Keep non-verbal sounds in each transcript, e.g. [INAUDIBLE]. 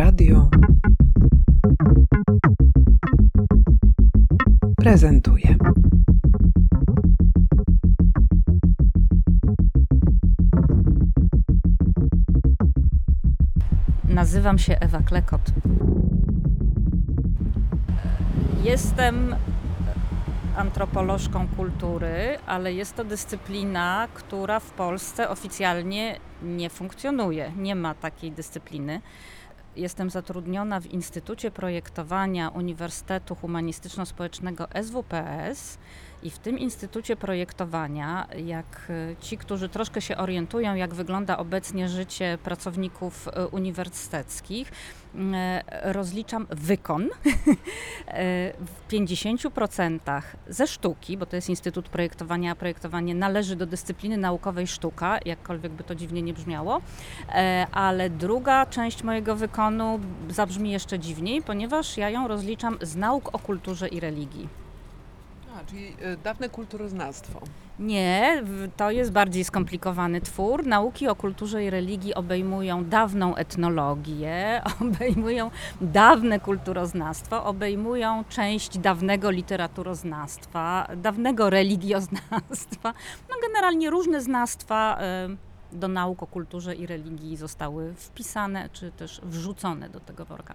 Radio prezentuje. Nazywam się Ewa Klekot. Jestem antropolożką kultury, ale jest to dyscyplina, która w Polsce oficjalnie nie funkcjonuje. Nie ma takiej dyscypliny. Jestem zatrudniona w Instytucie Projektowania Uniwersytetu Humanistyczno-Społecznego SWPS i w tym Instytucie Projektowania, jak e, ci, którzy troszkę się orientują, jak wygląda obecnie życie pracowników e, uniwersyteckich, e, rozliczam wykon [LAUGHS] w 50% ze sztuki, bo to jest Instytut Projektowania, a projektowanie należy do dyscypliny naukowej sztuka, jakkolwiek by to dziwnie nie brzmiało, ale druga część mojego wykonu zabrzmi jeszcze dziwniej, ponieważ ja ją rozliczam z nauk o kulturze i religii. A, czyli y, dawne kulturoznawstwo. Nie, to jest bardziej skomplikowany twór. Nauki o kulturze i religii obejmują dawną etnologię, [LAUGHS] obejmują dawne kulturoznawstwo, obejmują część dawnego literaturoznawstwa, dawnego religioznawstwa. No generalnie różne znawstwa y, do nauk o kulturze i religii zostały wpisane czy też wrzucone do tego worka.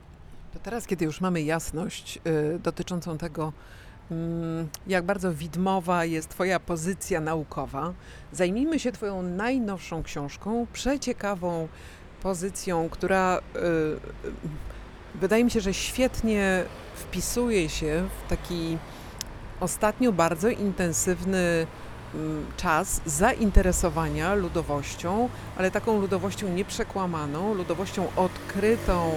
To teraz, kiedy już mamy jasność y, dotyczącą tego, jak bardzo widmowa jest Twoja pozycja naukowa. Zajmijmy się Twoją najnowszą książką, przeciekawą pozycją, która y, y, wydaje mi się, że świetnie wpisuje się w taki ostatnio bardzo intensywny mm, czas zainteresowania ludowością, ale taką ludowością nieprzekłamaną, ludowością odkrytą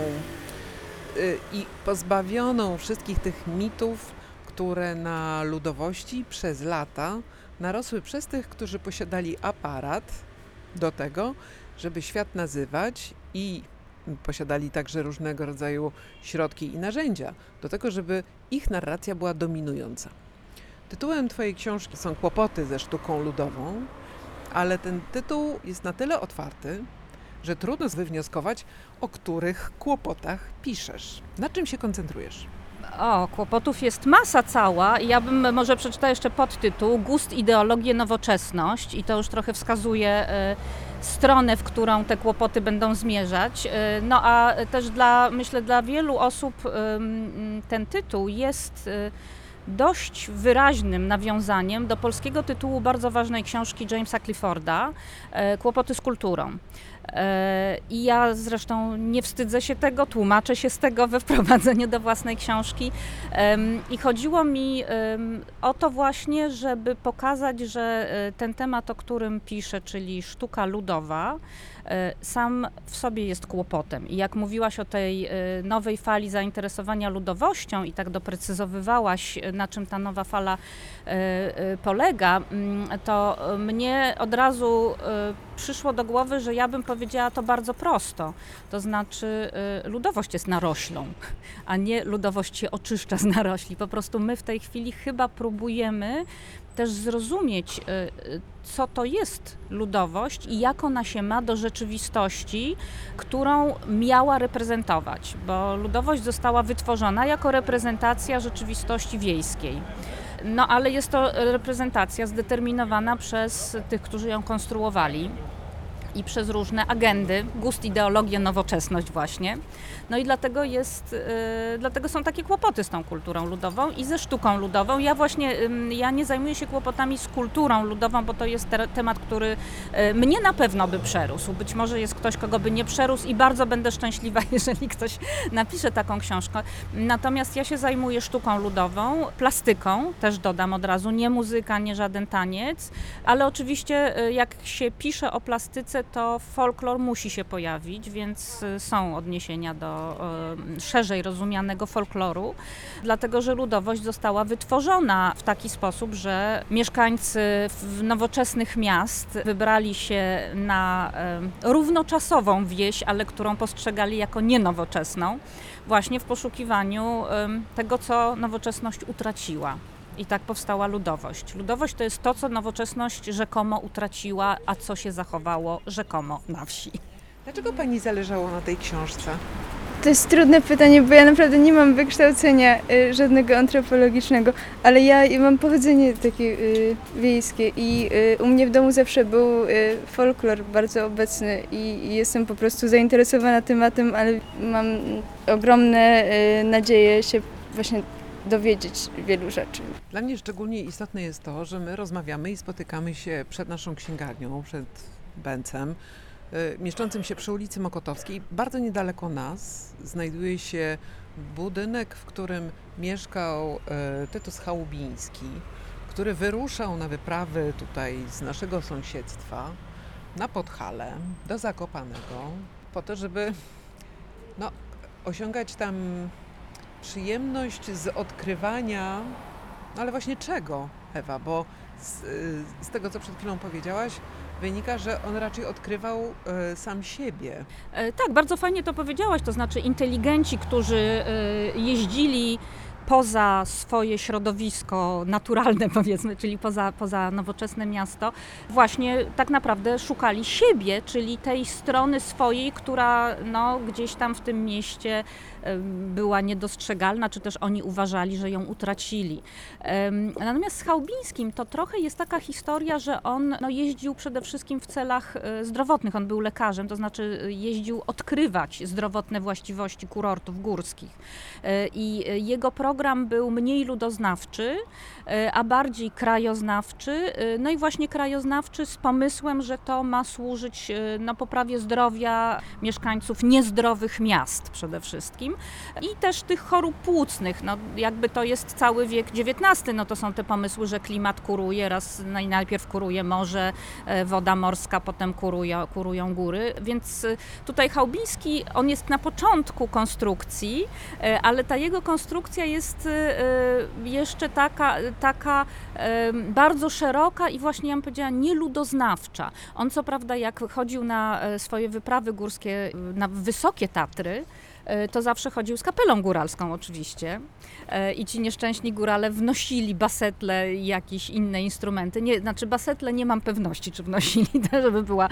y, i pozbawioną wszystkich tych mitów, które na ludowości przez lata narosły przez tych, którzy posiadali aparat do tego, żeby świat nazywać i posiadali także różnego rodzaju środki i narzędzia do tego, żeby ich narracja była dominująca. Tytułem Twojej książki są Kłopoty ze sztuką ludową, ale ten tytuł jest na tyle otwarty, że trudno wywnioskować, o których kłopotach piszesz. Na czym się koncentrujesz? O, kłopotów jest masa cała. Ja bym może przeczytała jeszcze podtytuł Gust, ideologię, nowoczesność i to już trochę wskazuje y, stronę, w którą te kłopoty będą zmierzać. Y, no a też dla, myślę, dla wielu osób y, ten tytuł jest dość wyraźnym nawiązaniem do polskiego tytułu bardzo ważnej książki Jamesa Clifforda Kłopoty z kulturą. E, I ja zresztą nie wstydzę się tego, tłumaczę się z tego we wprowadzeniu do własnej książki. I chodziło mi o to właśnie, żeby pokazać, że e, ten temat, o którym piszę, czyli sztuka ludowa, e, sam w sobie jest kłopotem. I jak mówiłaś o tej nowej fali zainteresowania ludowością i tak doprecyzowywałaś, na czym ta nowa fala polega, mm, to mnie od razu przyszło do głowy, że ja bym powiedziała to bardzo prosto. To znaczy, y, ludowość jest naroślą, a nie ludowość się oczyszcza z narośli. Po prostu my w tej chwili chyba próbujemy też zrozumieć, y, y, co to jest ludowość i jak ona się ma do rzeczywistości, którą miała reprezentować, bo ludowość została wytworzona jako reprezentacja rzeczywistości wiejskiej. No ale jest to reprezentacja zdeterminowana przez tych, którzy ją konstruowali i przez różne agendy, gust, ideologię, nowoczesność właśnie. No i dlatego jest, y, dlatego są takie kłopoty z tą kulturą ludową i ze sztuką ludową. Ja właśnie, ja nie zajmuję się kłopotami z kulturą ludową, bo to jest te, temat, który y, mnie na pewno by przerósł. Być może jest ktoś, kogo by nie przerósł i bardzo będę szczęśliwa, [LAUGHS] jeżeli ktoś napisze taką książkę. Natomiast ja się zajmuję sztuką ludową, plastyką, też dodam od razu, nie muzyka, nie żaden taniec, ale oczywiście y, jak się pisze o plastyce, to folklor musi się pojawić, więc są odniesienia do szerzej rozumianego folkloru, dlatego że ludowość została wytworzona w taki sposób, że mieszkańcy nowoczesnych miast wybrali się na równoczasową wieś, ale którą postrzegali jako nienowoczesną, właśnie w poszukiwaniu tego, co nowoczesność utraciła. I tak powstała ludowość. Ludowość to jest to, co nowoczesność rzekomo utraciła, a co się zachowało rzekomo na wsi. Dlaczego pani zależało na tej książce? To jest trudne pytanie, bo ja naprawdę nie mam wykształcenia y, żadnego antropologicznego, ale ja mam pochodzenie takie y, wiejskie i y, u mnie w domu zawsze był y, folklor bardzo obecny i, i jestem po prostu zainteresowana tematem, ale mam ogromne y, nadzieje się właśnie dowiedzieć wielu rzeczy. Dla mnie szczególnie istotne jest to, że my rozmawiamy i spotykamy się przed naszą księgarnią, przed Bencem, y, mieszczącym się przy ulicy Mokotowskiej. Bardzo niedaleko nas znajduje się budynek, w którym mieszkał y, Tytus Chałubiński, który wyruszał na wyprawy tutaj z naszego sąsiedztwa na Podhale do Zakopanego po to, żeby no, osiągać tam przyjemność z odkrywania, no ale właśnie czego, Ewa? Bo z, y, z tego, co przed chwilą powiedziałaś, wynika, że on raczej odkrywał y, sam siebie. E, Tak, bardzo fajnie to powiedziałaś, to znaczy inteligenci, którzy e, jeździli poza swoje środowisko naturalne, [LAUGHS] powiedzmy, czyli poza, poza nowoczesne miasto, właśnie tak naprawdę szukali siebie, czyli tej strony swojej, która no, gdzieś tam w tym mieście e, była niedostrzegalna, czy też oni uważali, że ją utracili. Natomiast z Chałubińskim to trochę jest taka historia, że on no, jeździł przede wszystkim w celach e, zdrowotnych. On był lekarzem, to znaczy e, jeździł odkrywać zdrowotne właściwości kurortów górskich. E, I jego program był mniej ludoznawczy, a bardziej krajoznawczy. No i właśnie krajoznawczy z pomysłem, że to ma służyć no, poprawie zdrowia mieszkańców niezdrowych miast przede wszystkim i też tych chorób płucnych. No, jakby to jest cały wiek XIX, no to są te pomysły, że klimat kuruje, raz no, najpierw kuruje morze, e, woda morska, potem kuruje, kurują góry, więc e, tutaj Chałubiński, on jest na początku konstrukcji, e, ale ta jego konstrukcja jest jeszcze taka, taka bardzo szeroka i właśnie ja bym powiedziała nieludoznawcza. On co prawda jak chodził na swoje wyprawy górskie na wysokie Tatry, to zawsze chodził z kapelą góralską oczywiście E, i ci nieszczęśni górale wnosili basetle i jakieś inne instrumenty. Nie, znaczy basetle nie mam pewności, czy wnosili, [LAUGHS] żeby, była,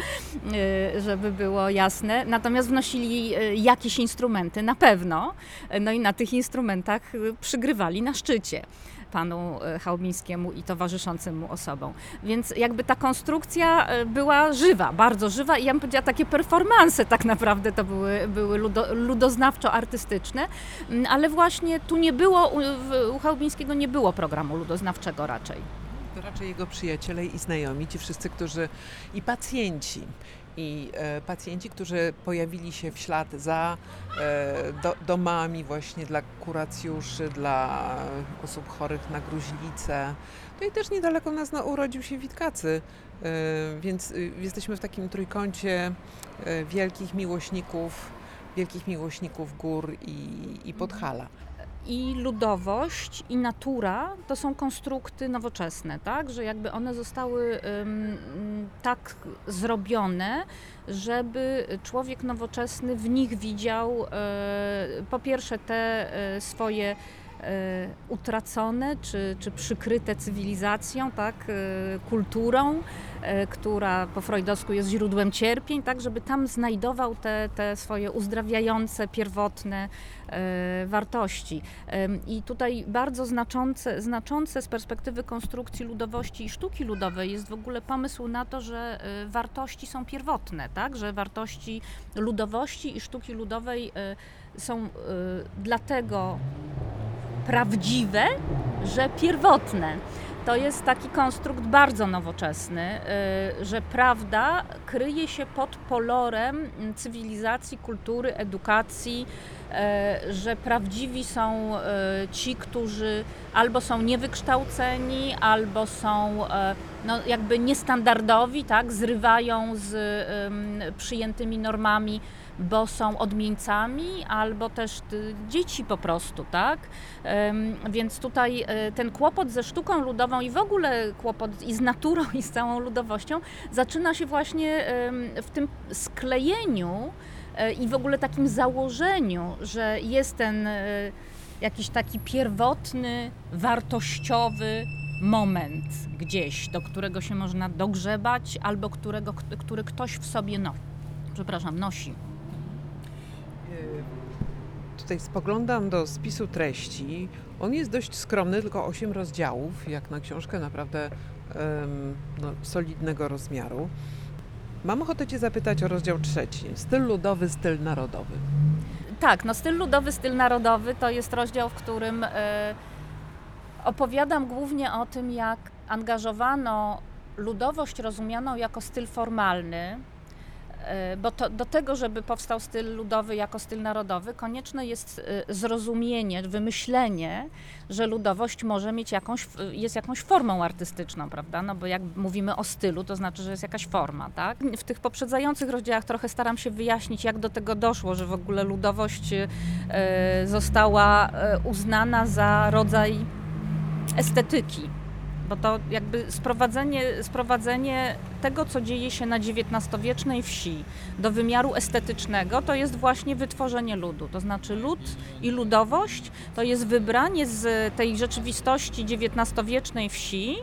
e, żeby było jasne. Natomiast wnosili e, jakieś instrumenty na pewno. E, No i na tych instrumentach e, przygrywali na szczycie panu e, Chałubińskiemu i towarzyszącym mu osobom. Więc jakby ta konstrukcja e, była żywa, bardzo żywa i ja bym powiedziała takie performanse tak naprawdę to były, były ludo, ludoznawczo-artystyczne, Mm, ale właśnie tu nie było, u, Chałubińskiego nie było programu ludoznawczego raczej. To raczej jego przyjaciele i znajomi, ci wszyscy, którzy i pacjenci. I e, pacjenci, którzy pojawili się w ślad za e, do, domami właśnie dla kuracjuszy, dla osób chorych na gruźlicę. No i też niedaleko nas no, urodził się Witkacy, e, więc y, jesteśmy w takim trójkącie wielkich miłośników, wielkich miłośników gór i, i Podhala. I ludowość, i natura to są konstrukty nowoczesne, tak? Że jakby one zostały ym, tak zrobione, żeby człowiek nowoczesny w nich widział e, po pierwsze te e, swoje utracone czy, czy przykryte cywilizacją, tak, e, kulturą, e, która po freudowsku jest źródłem cierpień, tak, żeby tam znajdował te, te swoje uzdrawiające, pierwotne wartości. I tutaj bardzo znaczące, znaczące z perspektywy konstrukcji ludowości i sztuki ludowej jest w ogóle pomysł na to, że wartości są pierwotne, tak? że wartości ludowości i sztuki ludowej są dlatego prawdziwe, że pierwotne. To jest taki konstrukt bardzo nowoczesny, y, że prawda kryje się pod polorem cywilizacji, kultury, edukacji, y, że prawdziwi są y, ci, którzy albo są niewykształceni, albo są no, jakby niestandardowi, tak, zrywają z ym, przyjętymi normami, bo są odmieńcami, albo też y, dzieci po prostu, tak? Więc tutaj y, ten kłopot ze sztuką ludową i w ogóle kłopot i z naturą, [LAUGHS] i z całą ludowością zaczyna się właśnie w tym sklejeniu y, i w ogóle takim założeniu, że jest ten jakiś taki pierwotny, wartościowy moment gdzieś, do którego się można dogrzebać, albo którego, który ktoś w sobie no, przepraszam, nosi. tutaj spoglądam do spisu treści. On jest dość skromny, tylko 8 rozdziałów, jak na książkę naprawdę no, solidnego rozmiaru. Mam ochotę Cię zapytać o rozdział trzeci. Styl ludowy, styl narodowy. Tak, no styl ludowy, styl narodowy to jest rozdział, w którym e, opowiadam głównie o tym, jak angażowano ludowość rozumianą jako styl formalny, e, bo to, do tego, żeby powstał styl ludowy jako styl narodowy, konieczne jest e, zrozumienie, wymyślenie, że ludowość może mieć jakąś, jest jakąś formą artystyczną, prawda? No bo jak mówimy o stylu, to znaczy, że jest jakaś forma, tak? W tych poprzedzających rozdziałach trochę staram się wyjaśnić, jak do tego doszło, że w ogóle ludowość e, została uznana za rodzaj estetyki. Bo to jakby sprowadzenie, sprowadzenie tego, co dzieje się na XIX-wiecznej wsi do wymiaru estetycznego, to jest właśnie wytworzenie ludu. To znaczy lud i ludowość to jest wybranie z tej rzeczywistości XIX-wiecznej wsi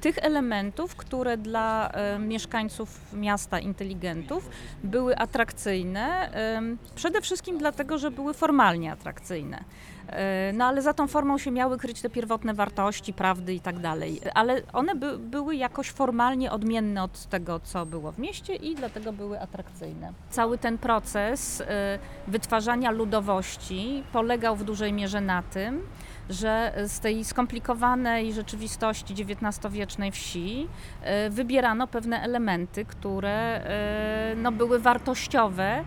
tych elementów, które dla e, mieszkańców miasta, inteligentów, były atrakcyjne, e, przede wszystkim dlatego, że były formalnie atrakcyjne. E, No ale za tą formą się miały kryć te pierwotne wartości, prawdy i tak dalej. Ale one by, były jakoś formalnie odmienne od tego, co było w mieście i dlatego były atrakcyjne. Cały ten proces e, wytwarzania ludowości polegał w dużej mierze na tym, że z tej skomplikowanej rzeczywistości XIX-wiecznej wsi e, wybierano pewne elementy, które no, były wartościowe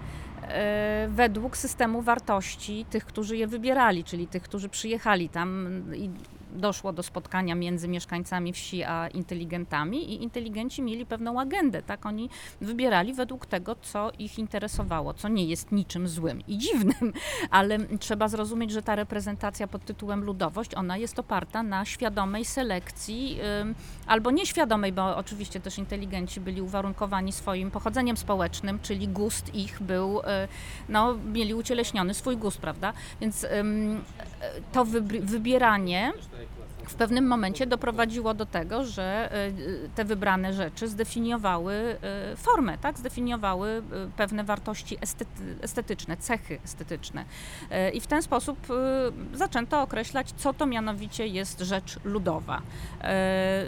według systemu wartości tych, którzy je wybierali, czyli tych, którzy przyjechali tam i doszło do spotkania między mieszkańcami wsi a inteligentami i inteligenci mieli pewną agendę, tak? Oni wybierali według tego, co ich interesowało, co nie jest niczym złym i dziwnym, [LAUGHS] ale trzeba zrozumieć, że ta reprezentacja pod tytułem ludowość, ona jest oparta na świadomej selekcji albo nieświadomej, bo oczywiście też inteligenci byli uwarunkowani swoim pochodzeniem społecznym, czyli gust ich był, y, no, mieli ucieleśniony swój gust, prawda? Więc to wybieranie w pewnym momencie doprowadziło do tego, że y, te wybrane rzeczy zdefiniowały y, formę, tak? zdefiniowały y, pewne wartości estety- estetyczne, cechy estetyczne. I w ten sposób zaczęto określać, co to mianowicie jest rzecz ludowa.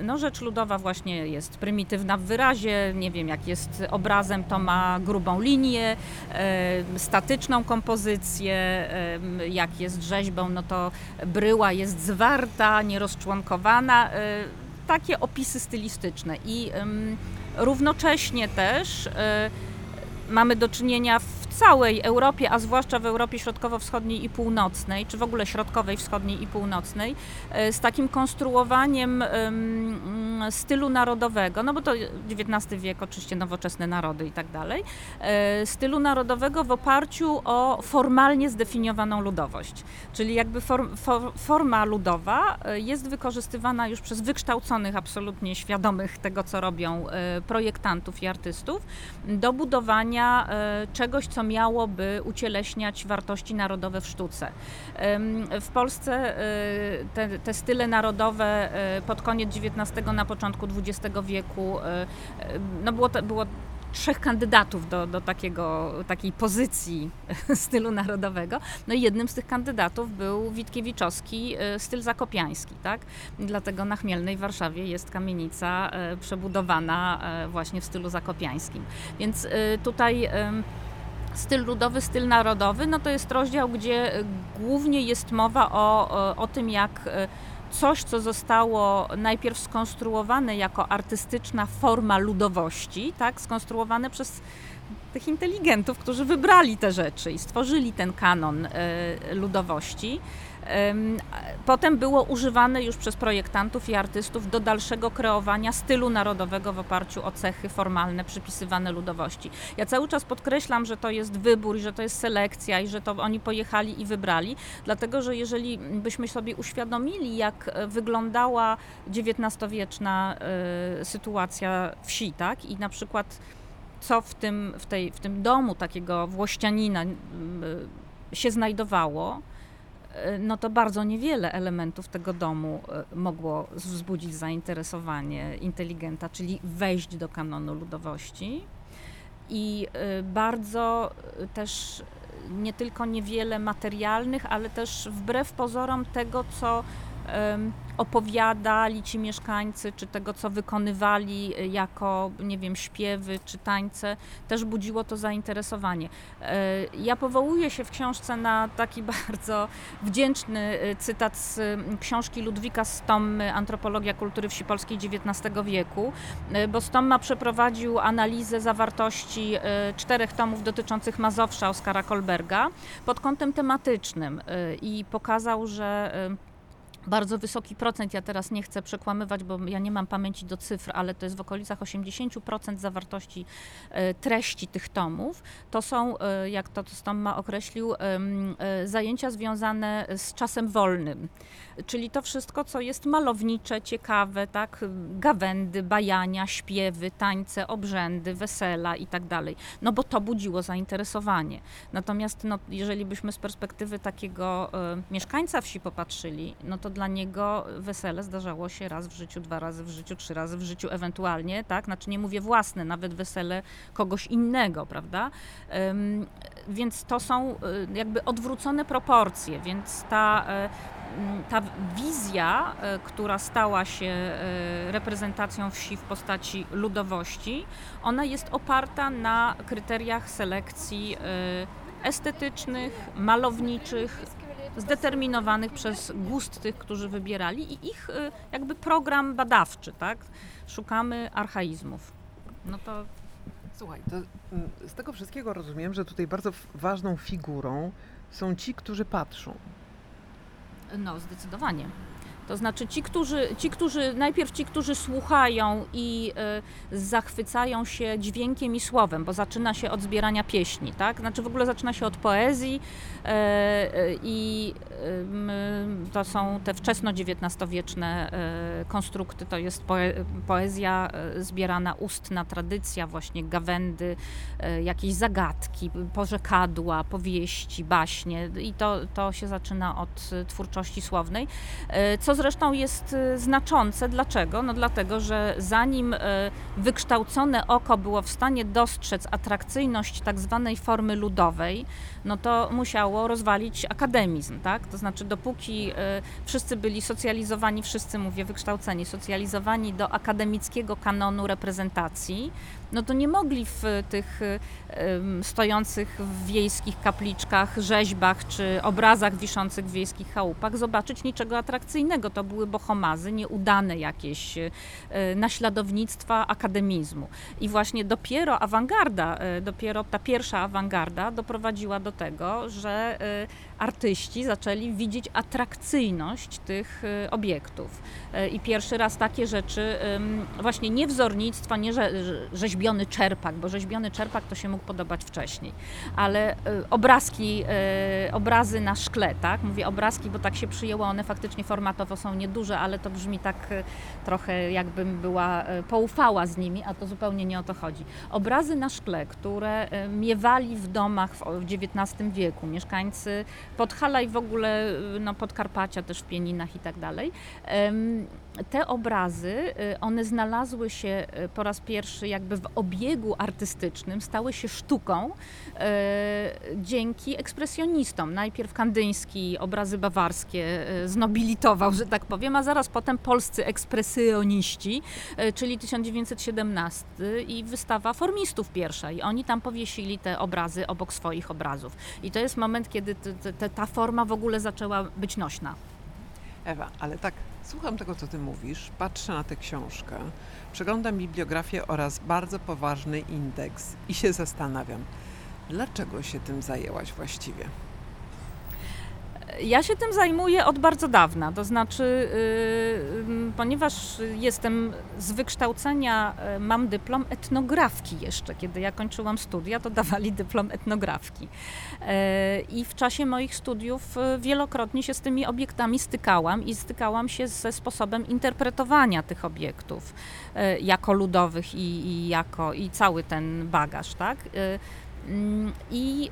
No, rzecz ludowa właśnie jest prymitywna w wyrazie, nie wiem, jak jest obrazem, to ma grubą linię, statyczną kompozycję, jak jest rzeźbą, no to bryła jest zwarta, nierozczłonkowana. Y, Takie opisy stylistyczne. I równocześnie też y, mamy do czynienia w całej Europie, a zwłaszcza w Europie Środkowo-Wschodniej i Północnej, czy w ogóle Środkowej, Wschodniej i Północnej, y, z takim konstruowaniem ym, stylu narodowego, no bo to XIX wiek, oczywiście nowoczesne narody i tak dalej, y, stylu narodowego w oparciu o formalnie zdefiniowaną ludowość. Czyli jakby for, forma ludowa y, jest wykorzystywana już przez wykształconych, absolutnie świadomych tego, co robią projektantów i artystów do budowania czegoś, co miałoby ucieleśniać wartości narodowe w sztuce. W Polsce y, te, te style narodowe y, pod koniec XIX, na początku XX wieku, y, no było, to, było trzech kandydatów do, do takiego, takiej pozycji [LAUGHS] stylu narodowego. No i jednym z tych kandydatów był Witkiewiczowski styl zakopiański, tak? Dlatego na Chmielnej w Warszawie jest kamienica przebudowana właśnie w stylu zakopiańskim. Więc tutaj styl ludowy, styl narodowy, no to jest rozdział, gdzie y, głównie jest mowa o, o, tym, jak y, coś, co zostało najpierw skonstruowane jako artystyczna forma ludowości, tak, skonstruowane przez tych inteligentów, którzy wybrali te rzeczy i stworzyli ten kanon y, ludowości. Potem było używane już przez projektantów i artystów do dalszego kreowania stylu narodowego w oparciu o cechy formalne przypisywane ludowości. Ja cały czas podkreślam, że to jest wybór że to jest selekcja i że to oni pojechali i wybrali, dlatego że jeżeli byśmy sobie uświadomili, jak e, wyglądała XIX-wieczna e, sytuacja wsi, tak, i na przykład co w tym, w tej, w tym domu takiego włościanina m, y, się znajdowało, y, no to bardzo niewiele elementów tego domu y, mogło wzbudzić zainteresowanie inteligenta, czyli wejść do kanonu ludowości. I bardzo też nie tylko niewiele materialnych, ale też wbrew pozorom tego, co opowiadali ci mieszkańcy, czy tego, co wykonywali y, jako, nie wiem, śpiewy czy tańce, też budziło to zainteresowanie. E, Ja powołuję się w książce na taki [LAUGHS] bardzo wdzięczny y, cytat z książki Ludwika Stommy Antropologia kultury wsi polskiej XIX wieku, y, bo Stomma przeprowadził analizę zawartości czterech tomów dotyczących Mazowsza Oskara Kolberga pod kątem tematycznym i pokazał, że bardzo wysoki procent, ja teraz nie chcę przekłamywać, bo ja nie mam pamięci do cyfr, ale to jest w okolicach 80% zawartości e, treści tych tomów. To są, e, jak to Stomma określił, em, e, zajęcia związane z czasem wolnym. Czyli to wszystko, co jest malownicze, ciekawe, tak? Gawędy, bajania, śpiewy, tańce, obrzędy, wesela i tak dalej. No bo to budziło zainteresowanie. Natomiast no, jeżeli byśmy z perspektywy takiego mieszkańca wsi popatrzyli, no to dla niego wesele zdarzało się raz w życiu, dwa razy w życiu, trzy razy w życiu ewentualnie, tak? Znaczy nie mówię własne, nawet wesele kogoś innego, prawda? Więc to są y, jakby odwrócone proporcje, więc ta, e, ta wizja, e, która stała się e, reprezentacją wsi w postaci ludowości, ona jest oparta na kryteriach selekcji estetycznych, malowniczych, zdeterminowanych przez gust tych, którzy wybierali i ich y, jakby program badawczy, tak? Szukamy archaizmów. No to Słuchaj, to mm, z tego wszystkiego rozumiem, że tutaj bardzo ważną figurą są ci, którzy patrzą. no zdecydowanie. To znaczy ci, którzy, ci, którzy najpierw ci, którzy słuchają i y, zachwycają się dźwiękiem i słowem, bo zaczyna się od zbierania pieśni, tak? Znaczy w ogóle zaczyna się od poezji e, i ym, to są te wczesno-XIX-wieczne e, konstrukty, to jest poe, poezja e, zbierana ustna, tradycja, właśnie gawędy, jakieś zagadki, porzekadła, powieści, baśnie i to, to się zaczyna od twórczości słownej. E, Co zresztą jest e, znaczące. Dlaczego? No dlatego, że zanim e, wykształcone oko było w stanie dostrzec atrakcyjność tak zwanej formy ludowej, no to musiało rozwalić akademizm, tak? To znaczy dopóki e, wszyscy byli socjalizowani, wszyscy mówię wykształceni, socjalizowani do akademickiego kanonu reprezentacji, no to nie mogli w tych stojących w wiejskich kapliczkach, rzeźbach czy obrazach wiszących w wiejskich chałupach zobaczyć niczego atrakcyjnego. To były bohomazy, nieudane jakieś e, naśladownictwa akademizmu. I właśnie dopiero awangarda, e, dopiero ta pierwsza awangarda doprowadziła do tego, że e, artyści zaczęli widzieć atrakcyjność tych e, obiektów. E, I pierwszy raz takie rzeczy, właśnie nie wzornictwa, nie rze- rzeźbiony czerpak, bo rzeźbiony czerpak to się mógł podobać wcześniej, ale e, obrazki, obrazy na szkle, tak? Mówię obrazki, bo tak się przyjęło, one faktycznie formatowo są nieduże, ale to brzmi tak trochę jakbym była poufała z nimi, a to zupełnie nie o to chodzi. Obrazy na szkle, które miewali w domach w XIX wieku, mieszkańcy Podhala i w ogóle e, no, Podkarpacia, też w Pieninach i tak dalej. Te obrazy, e, one znalazły się e, po raz pierwszy jakby w obiegu artystycznym, stały się sztuką dzięki ekspresjonistom. Najpierw Kandyński obrazy bawarskie znobilitował, że tak powiem, a zaraz potem polscy ekspresjoniści, czyli 1917 i wystawa formistów pierwsza i oni tam powiesili te obrazy obok swoich obrazów. I to jest moment, kiedy t- t- t- ta forma w ogóle zaczęła być nośna. Ewa, ale tak, słucham tego, co ty mówisz, patrzę na tę książkę, przeglądam bibliografię oraz bardzo poważny indeks i się zastanawiam, dlaczego się tym zajęłaś właściwie? Ja się tym zajmuję od bardzo dawna, to znaczy, yy, ponieważ jestem z wykształcenia, yy, mam dyplom etnografki jeszcze. Kiedy ja kończyłam studia, to dawali dyplom etnografki. Yy, I w czasie moich studiów wielokrotnie się z tymi obiektami stykałam i stykałam się ze sposobem interpretowania tych obiektów jako ludowych i, i jako i cały ten bagaż, tak? Mm, I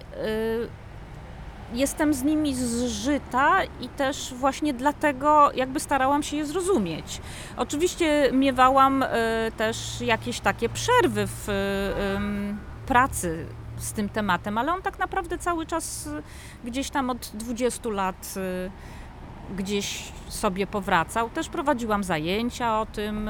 jestem z nimi zżyta i też właśnie dlatego jakby starałam się je zrozumieć. Oczywiście miewałam e, też jakieś takie przerwy w e, pracy z tym tematem, ale on tak naprawdę cały czas y, gdzieś tam od 20 lat gdzieś sobie powracał. Też prowadziłam zajęcia o tym.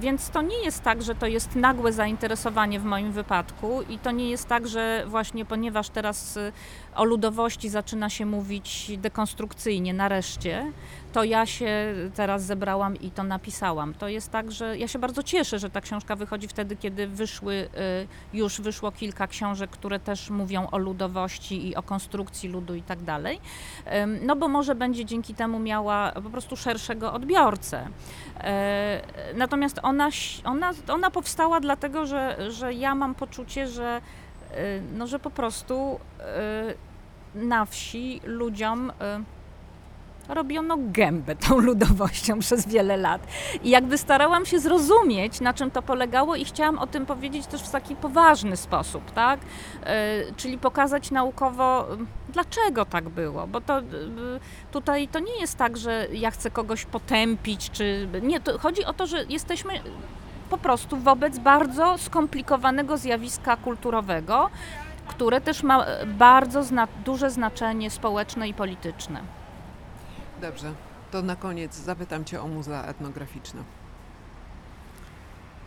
Więc to nie jest tak, że to jest nagłe zainteresowanie w moim wypadku i to nie jest tak, że właśnie ponieważ teraz y, o ludowości zaczyna się mówić dekonstrukcyjnie nareszcie, to ja się teraz zebrałam i to napisałam. To jest tak, że ja się bardzo cieszę, że ta książka wychodzi wtedy, kiedy wyszły, y, już wyszło kilka książek, które też mówią o ludowości i o konstrukcji ludu i tak dalej. No bo może będzie dzięki temu miała po prostu szerszego odbiorcę. E, Natomiast ona, ona, ona powstała dlatego, że, że ja mam poczucie, że, y, no, że po prostu y, na wsi ludziom y, robiono gębę tą [LAUGHS] ludowością przez wiele lat. I jakby starałam się zrozumieć, na czym to polegało i chciałam o tym powiedzieć też w taki poważny sposób, tak? Y, Czyli pokazać naukowo, y, dlaczego tak było, bo to y, tutaj to nie jest tak, że ja chcę kogoś potępić, czy nie, chodzi o to, że jesteśmy po prostu wobec bardzo skomplikowanego zjawiska kulturowego, które też ma e, bardzo zna- duże znaczenie społeczne i polityczne. Dobrze, to na koniec zapytam Cię o muzea etnograficzne.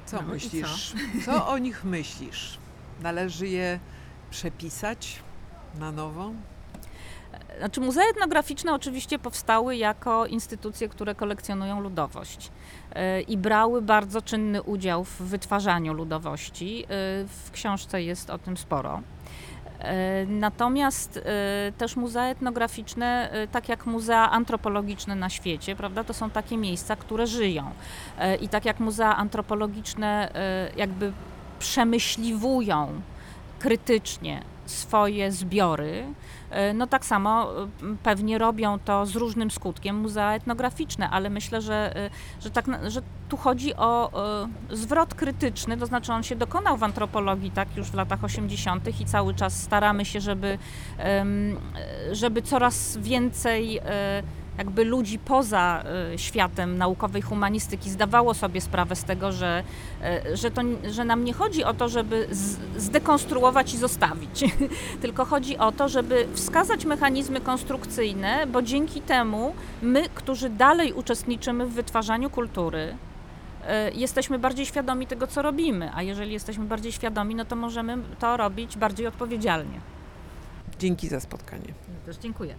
Co No myślisz? [LAUGHS] Co? o nich myślisz? Należy je przepisać na nowo? Znaczy, muzea etnograficzne oczywiście powstały jako instytucje, które kolekcjonują ludowość e, i brały bardzo czynny udział w wytwarzaniu ludowości. E, W książce jest o tym sporo. E, Natomiast e, też muzea etnograficzne, e, tak jak muzea antropologiczne na świecie, prawda, to są takie miejsca, które żyją. I tak jak muzea antropologiczne jakby przemyśliwują krytycznie swoje zbiory, e, no tak samo e, pewnie robią to z różnym skutkiem muzea etnograficzne, ale myślę, że, e, że, tak, że tu chodzi o zwrot krytyczny, to znaczy on się dokonał w antropologii tak już w latach 80. i cały czas staramy się, żeby, żeby coraz więcej jakby ludzi poza e, światem naukowej humanistyki zdawało sobie sprawę z tego, że, e, że, to, że nam nie chodzi o to, żeby zdekonstruować i zostawić, [LAUGHS] tylko chodzi o to, żeby wskazać mechanizmy konstrukcyjne, bo dzięki temu my, którzy dalej uczestniczymy w wytwarzaniu kultury, e, jesteśmy bardziej świadomi tego, co robimy, a jeżeli jesteśmy bardziej świadomi, no to możemy to robić bardziej odpowiedzialnie. Dzięki za spotkanie. Też dziękuję.